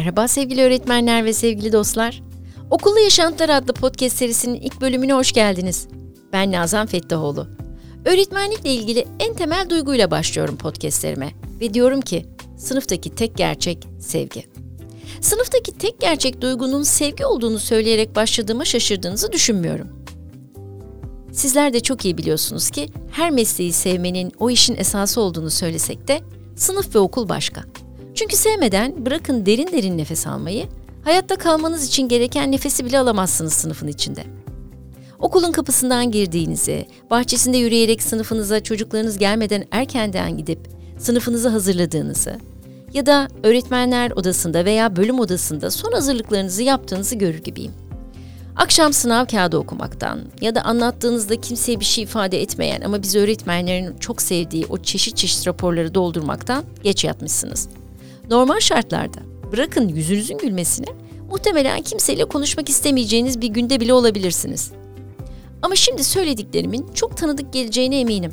Merhaba sevgili öğretmenler ve sevgili dostlar. Okullu Yaşantılar adlı podcast serisinin ilk bölümüne hoş geldiniz. Ben Nazan Fettahoğlu. Öğretmenlikle ilgili en temel duyguyla başlıyorum podcastlerime ve diyorum ki sınıftaki tek gerçek sevgi. Sınıftaki tek gerçek duygunun sevgi olduğunu söyleyerek başladığıma şaşırdığınızı düşünmüyorum. Sizler de çok iyi biliyorsunuz ki her mesleği sevmenin o işin esası olduğunu söylesek de sınıf ve okul başka. Çünkü sevmeden bırakın derin derin nefes almayı, hayatta kalmanız için gereken nefesi bile alamazsınız sınıfın içinde. Okulun kapısından girdiğinizi, bahçesinde yürüyerek sınıfınıza çocuklarınız gelmeden erkenden gidip sınıfınızı hazırladığınızı ya da öğretmenler odasında veya bölüm odasında son hazırlıklarınızı yaptığınızı görür gibiyim. Akşam sınav kağıdı okumaktan ya da anlattığınızda kimseye bir şey ifade etmeyen ama biz öğretmenlerin çok sevdiği o çeşit çeşit raporları doldurmaktan geç yatmışsınız. Normal şartlarda bırakın yüzünüzün gülmesine muhtemelen kimseyle konuşmak istemeyeceğiniz bir günde bile olabilirsiniz. Ama şimdi söylediklerimin çok tanıdık geleceğine eminim.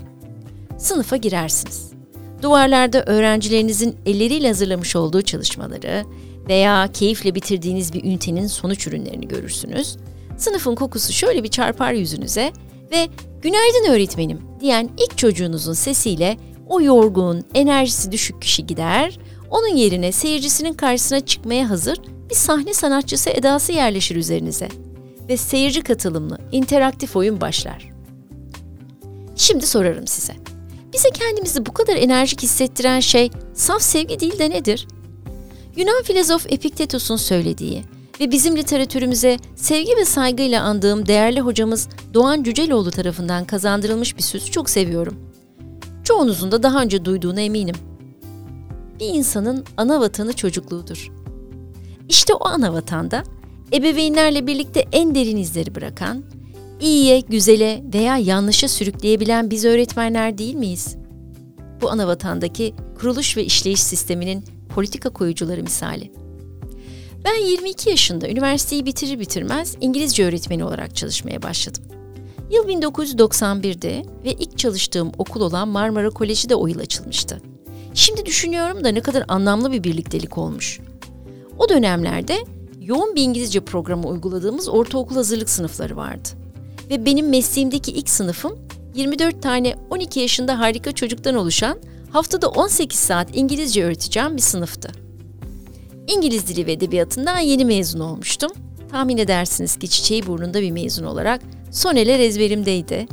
Sınıfa girersiniz. Duvarlarda öğrencilerinizin elleriyle hazırlamış olduğu çalışmaları veya keyifle bitirdiğiniz bir ünitenin sonuç ürünlerini görürsünüz. Sınıfın kokusu şöyle bir çarpar yüzünüze ve "Günaydın öğretmenim." diyen ilk çocuğunuzun sesiyle o yorgun, enerjisi düşük kişi gider onun yerine seyircisinin karşısına çıkmaya hazır bir sahne sanatçısı edası yerleşir üzerinize ve seyirci katılımlı interaktif oyun başlar. Şimdi sorarım size. Bize kendimizi bu kadar enerjik hissettiren şey saf sevgi değil de nedir? Yunan filozof Epiktetos'un söylediği ve bizim literatürümüze sevgi ve saygıyla andığım değerli hocamız Doğan Cüceloğlu tarafından kazandırılmış bir sözü çok seviyorum. Çoğunuzun da daha önce duyduğuna eminim bir insanın ana vatanı çocukluğudur. İşte o ana vatanda ebeveynlerle birlikte en derin izleri bırakan, iyiye, güzele veya yanlışa sürükleyebilen biz öğretmenler değil miyiz? Bu ana vatandaki kuruluş ve işleyiş sisteminin politika koyucuları misali. Ben 22 yaşında üniversiteyi bitirir bitirmez İngilizce öğretmeni olarak çalışmaya başladım. Yıl 1991'de ve ilk çalıştığım okul olan Marmara Koleji de o yıl açılmıştı. Şimdi düşünüyorum da ne kadar anlamlı bir birliktelik olmuş. O dönemlerde yoğun bir İngilizce programı uyguladığımız ortaokul hazırlık sınıfları vardı. Ve benim mesleğimdeki ilk sınıfım 24 tane 12 yaşında harika çocuktan oluşan haftada 18 saat İngilizce öğreteceğim bir sınıftı. İngiliz dili ve edebiyatından yeni mezun olmuştum. Tahmin edersiniz ki çiçeği burnunda bir mezun olarak soneler ezberimdeydi.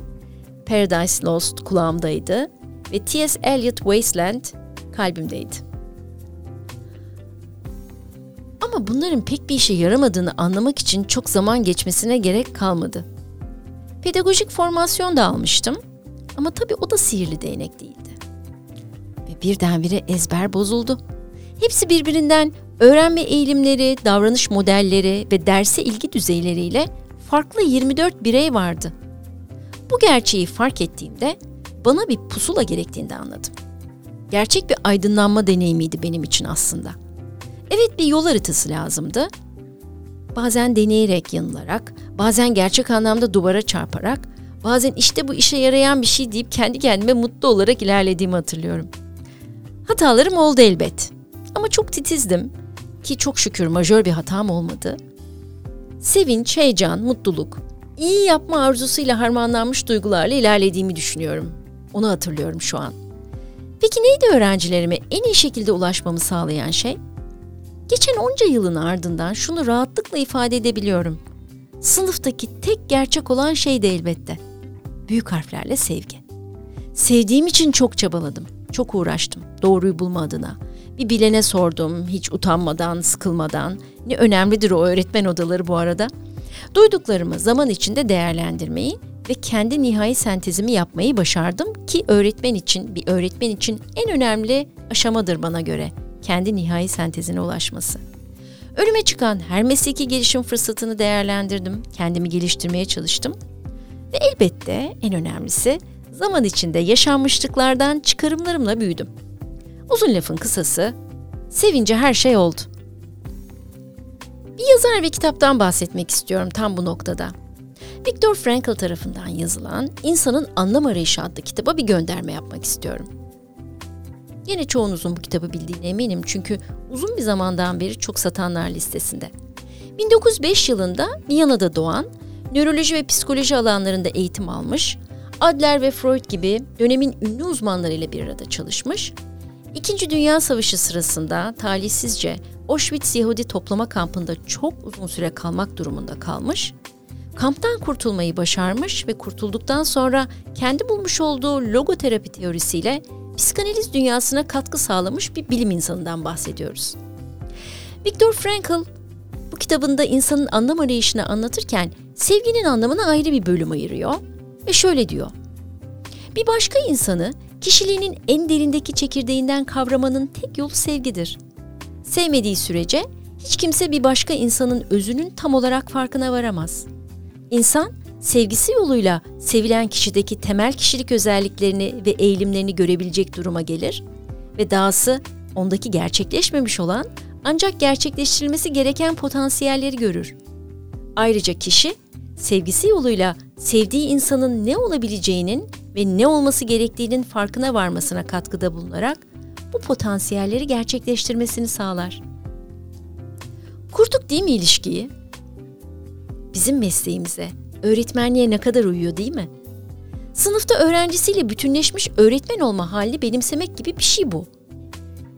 Paradise Lost kulağımdaydı ve T.S. Eliot Wasteland kalbimdeydi. Ama bunların pek bir işe yaramadığını anlamak için çok zaman geçmesine gerek kalmadı. Pedagojik formasyon da almıştım ama tabii o da sihirli değnek değildi. Ve birdenbire ezber bozuldu. Hepsi birbirinden öğrenme eğilimleri, davranış modelleri ve derse ilgi düzeyleriyle farklı 24 birey vardı. Bu gerçeği fark ettiğimde bana bir pusula gerektiğini anladım gerçek bir aydınlanma deneyimiydi benim için aslında. Evet bir yol haritası lazımdı. Bazen deneyerek yanılarak, bazen gerçek anlamda duvara çarparak, bazen işte bu işe yarayan bir şey deyip kendi kendime mutlu olarak ilerlediğimi hatırlıyorum. Hatalarım oldu elbet. Ama çok titizdim ki çok şükür majör bir hatam olmadı. Sevinç, heyecan, mutluluk, iyi yapma arzusuyla harmanlanmış duygularla ilerlediğimi düşünüyorum. Onu hatırlıyorum şu an. Peki neydi öğrencilerime en iyi şekilde ulaşmamı sağlayan şey? Geçen onca yılın ardından şunu rahatlıkla ifade edebiliyorum. Sınıftaki tek gerçek olan şey de elbette. Büyük harflerle sevgi. Sevdiğim için çok çabaladım, çok uğraştım doğruyu bulma adına. Bir bilene sordum, hiç utanmadan, sıkılmadan. Ne önemlidir o öğretmen odaları bu arada. Duyduklarımı zaman içinde değerlendirmeyi ve kendi nihai sentezimi yapmayı başardım ki öğretmen için, bir öğretmen için en önemli aşamadır bana göre kendi nihai sentezine ulaşması. Önüme çıkan her mesleki gelişim fırsatını değerlendirdim, kendimi geliştirmeye çalıştım ve elbette en önemlisi zaman içinde yaşanmışlıklardan çıkarımlarımla büyüdüm. Uzun lafın kısası, sevince her şey oldu. Bir yazar ve kitaptan bahsetmek istiyorum tam bu noktada. Viktor Frankl tarafından yazılan İnsanın Anlam Arayışı adlı kitaba bir gönderme yapmak istiyorum. Yine çoğunuzun bu kitabı bildiğine eminim çünkü uzun bir zamandan beri çok satanlar listesinde. 1905 yılında Viyana'da doğan, nöroloji ve psikoloji alanlarında eğitim almış, Adler ve Freud gibi dönemin ünlü uzmanlarıyla bir arada çalışmış, İkinci Dünya Savaşı sırasında talihsizce Auschwitz Yahudi toplama kampında çok uzun süre kalmak durumunda kalmış, kamptan kurtulmayı başarmış ve kurtulduktan sonra kendi bulmuş olduğu logoterapi teorisiyle psikanaliz dünyasına katkı sağlamış bir bilim insanından bahsediyoruz. Viktor Frankl bu kitabında insanın anlam arayışını anlatırken sevginin anlamına ayrı bir bölüm ayırıyor ve şöyle diyor. Bir başka insanı kişiliğinin en derindeki çekirdeğinden kavramanın tek yolu sevgidir. Sevmediği sürece hiç kimse bir başka insanın özünün tam olarak farkına varamaz. İnsan sevgisi yoluyla sevilen kişideki temel kişilik özelliklerini ve eğilimlerini görebilecek duruma gelir ve dahası ondaki gerçekleşmemiş olan ancak gerçekleştirilmesi gereken potansiyelleri görür. Ayrıca kişi sevgisi yoluyla sevdiği insanın ne olabileceğinin ve ne olması gerektiğinin farkına varmasına katkıda bulunarak bu potansiyelleri gerçekleştirmesini sağlar. Kurduk değil mi ilişkiyi? Bizim mesleğimize, öğretmenliğe ne kadar uyuyor değil mi? Sınıfta öğrencisiyle bütünleşmiş öğretmen olma halini benimsemek gibi bir şey bu.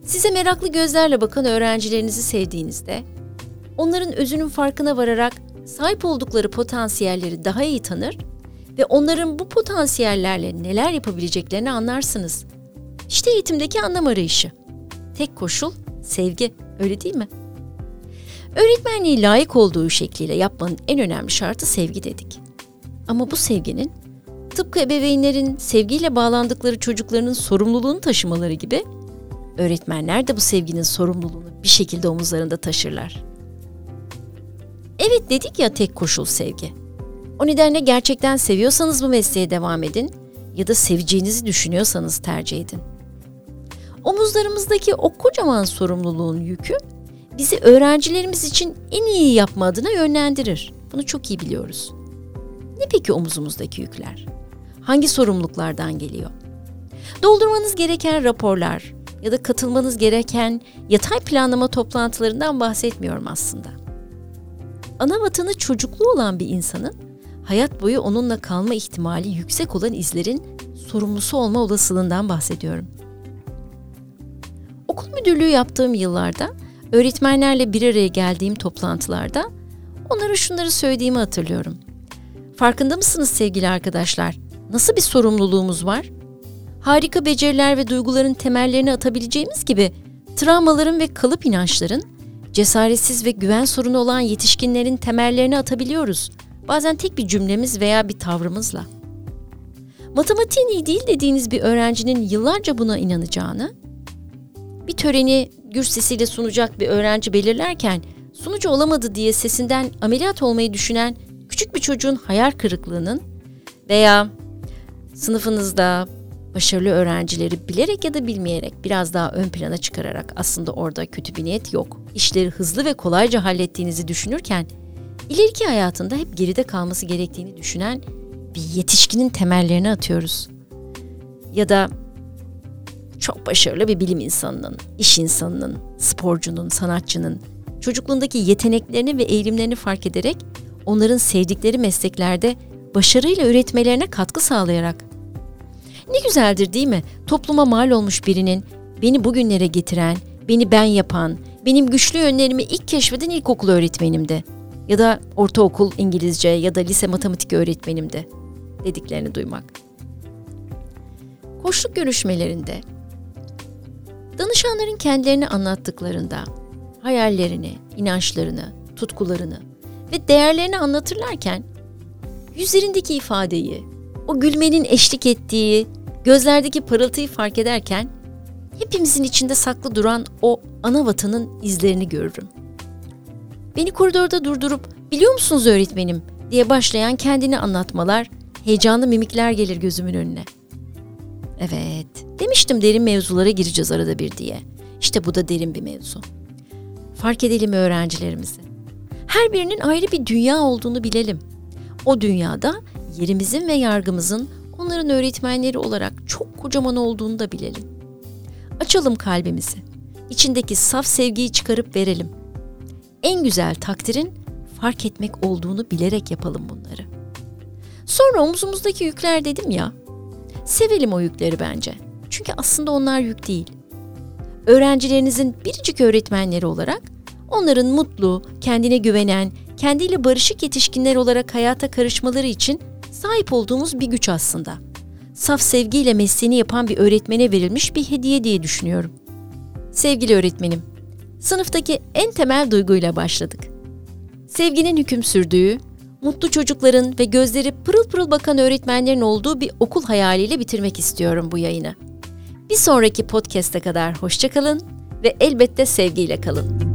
Size meraklı gözlerle bakan öğrencilerinizi sevdiğinizde, onların özünün farkına vararak sahip oldukları potansiyelleri daha iyi tanır ve onların bu potansiyellerle neler yapabileceklerini anlarsınız. İşte eğitimdeki anlam arayışı. Tek koşul sevgi, öyle değil mi? Öğretmenliği layık olduğu şekliyle yapmanın en önemli şartı sevgi dedik. Ama bu sevginin tıpkı ebeveynlerin sevgiyle bağlandıkları çocuklarının sorumluluğunu taşımaları gibi öğretmenler de bu sevginin sorumluluğunu bir şekilde omuzlarında taşırlar. Evet dedik ya tek koşul sevgi. O nedenle gerçekten seviyorsanız bu mesleğe devam edin ya da seveceğinizi düşünüyorsanız tercih edin. Omuzlarımızdaki o kocaman sorumluluğun yükü bizi öğrencilerimiz için en iyi yapma adına yönlendirir. Bunu çok iyi biliyoruz. Ne peki omuzumuzdaki yükler? Hangi sorumluluklardan geliyor? Doldurmanız gereken raporlar ya da katılmanız gereken yatay planlama toplantılarından bahsetmiyorum aslında. Ana vatanı çocuklu olan bir insanın hayat boyu onunla kalma ihtimali yüksek olan izlerin sorumlusu olma olasılığından bahsediyorum. Okul müdürlüğü yaptığım yıllarda öğretmenlerle bir araya geldiğim toplantılarda onlara şunları söylediğimi hatırlıyorum. Farkında mısınız sevgili arkadaşlar? Nasıl bir sorumluluğumuz var? Harika beceriler ve duyguların temellerini atabileceğimiz gibi travmaların ve kalıp inançların, cesaretsiz ve güven sorunu olan yetişkinlerin temellerini atabiliyoruz. Bazen tek bir cümlemiz veya bir tavrımızla. Matematiğin iyi değil dediğiniz bir öğrencinin yıllarca buna inanacağını, bir töreni gür sesiyle sunacak bir öğrenci belirlerken sunucu olamadı diye sesinden ameliyat olmayı düşünen küçük bir çocuğun hayal kırıklığının veya sınıfınızda başarılı öğrencileri bilerek ya da bilmeyerek biraz daha ön plana çıkararak aslında orada kötü bir niyet yok. İşleri hızlı ve kolayca hallettiğinizi düşünürken ileriki hayatında hep geride kalması gerektiğini düşünen bir yetişkinin temellerini atıyoruz. Ya da çok başarılı bir bilim insanının, iş insanının, sporcunun, sanatçının çocukluğundaki yeteneklerini ve eğilimlerini fark ederek onların sevdikleri mesleklerde başarıyla üretmelerine katkı sağlayarak. Ne güzeldir değil mi? Topluma mal olmuş birinin beni bugünlere getiren, beni ben yapan, benim güçlü yönlerimi ilk keşfeden ilkokul öğretmenimdi. Ya da ortaokul İngilizce ya da lise matematik öğretmenimdi dediklerini duymak. Koçluk görüşmelerinde danışanların kendilerini anlattıklarında hayallerini, inançlarını, tutkularını ve değerlerini anlatırlarken yüzlerindeki ifadeyi, o gülmenin eşlik ettiği, gözlerdeki parıltıyı fark ederken hepimizin içinde saklı duran o ana vatanın izlerini görürüm. Beni koridorda durdurup biliyor musunuz öğretmenim diye başlayan kendini anlatmalar, heyecanlı mimikler gelir gözümün önüne. Evet, demiştim derin mevzulara gireceğiz arada bir diye. İşte bu da derin bir mevzu. Fark edelim öğrencilerimizi. Her birinin ayrı bir dünya olduğunu bilelim. O dünyada yerimizin ve yargımızın onların öğretmenleri olarak çok kocaman olduğunu da bilelim. Açalım kalbimizi. İçindeki saf sevgiyi çıkarıp verelim. En güzel takdirin fark etmek olduğunu bilerek yapalım bunları. Sonra omzumuzdaki yükler dedim ya. Sevelim o yükleri bence. Çünkü aslında onlar yük değil. Öğrencilerinizin biricik öğretmenleri olarak onların mutlu, kendine güvenen, kendiyle barışık yetişkinler olarak hayata karışmaları için sahip olduğumuz bir güç aslında. Saf sevgiyle mesleğini yapan bir öğretmene verilmiş bir hediye diye düşünüyorum. Sevgili öğretmenim, sınıftaki en temel duyguyla başladık. Sevginin hüküm sürdüğü, mutlu çocukların ve gözleri pırıl pırıl bakan öğretmenlerin olduğu bir okul hayaliyle bitirmek istiyorum bu yayını. Bir sonraki podcast'e kadar hoşçakalın ve elbette sevgiyle kalın.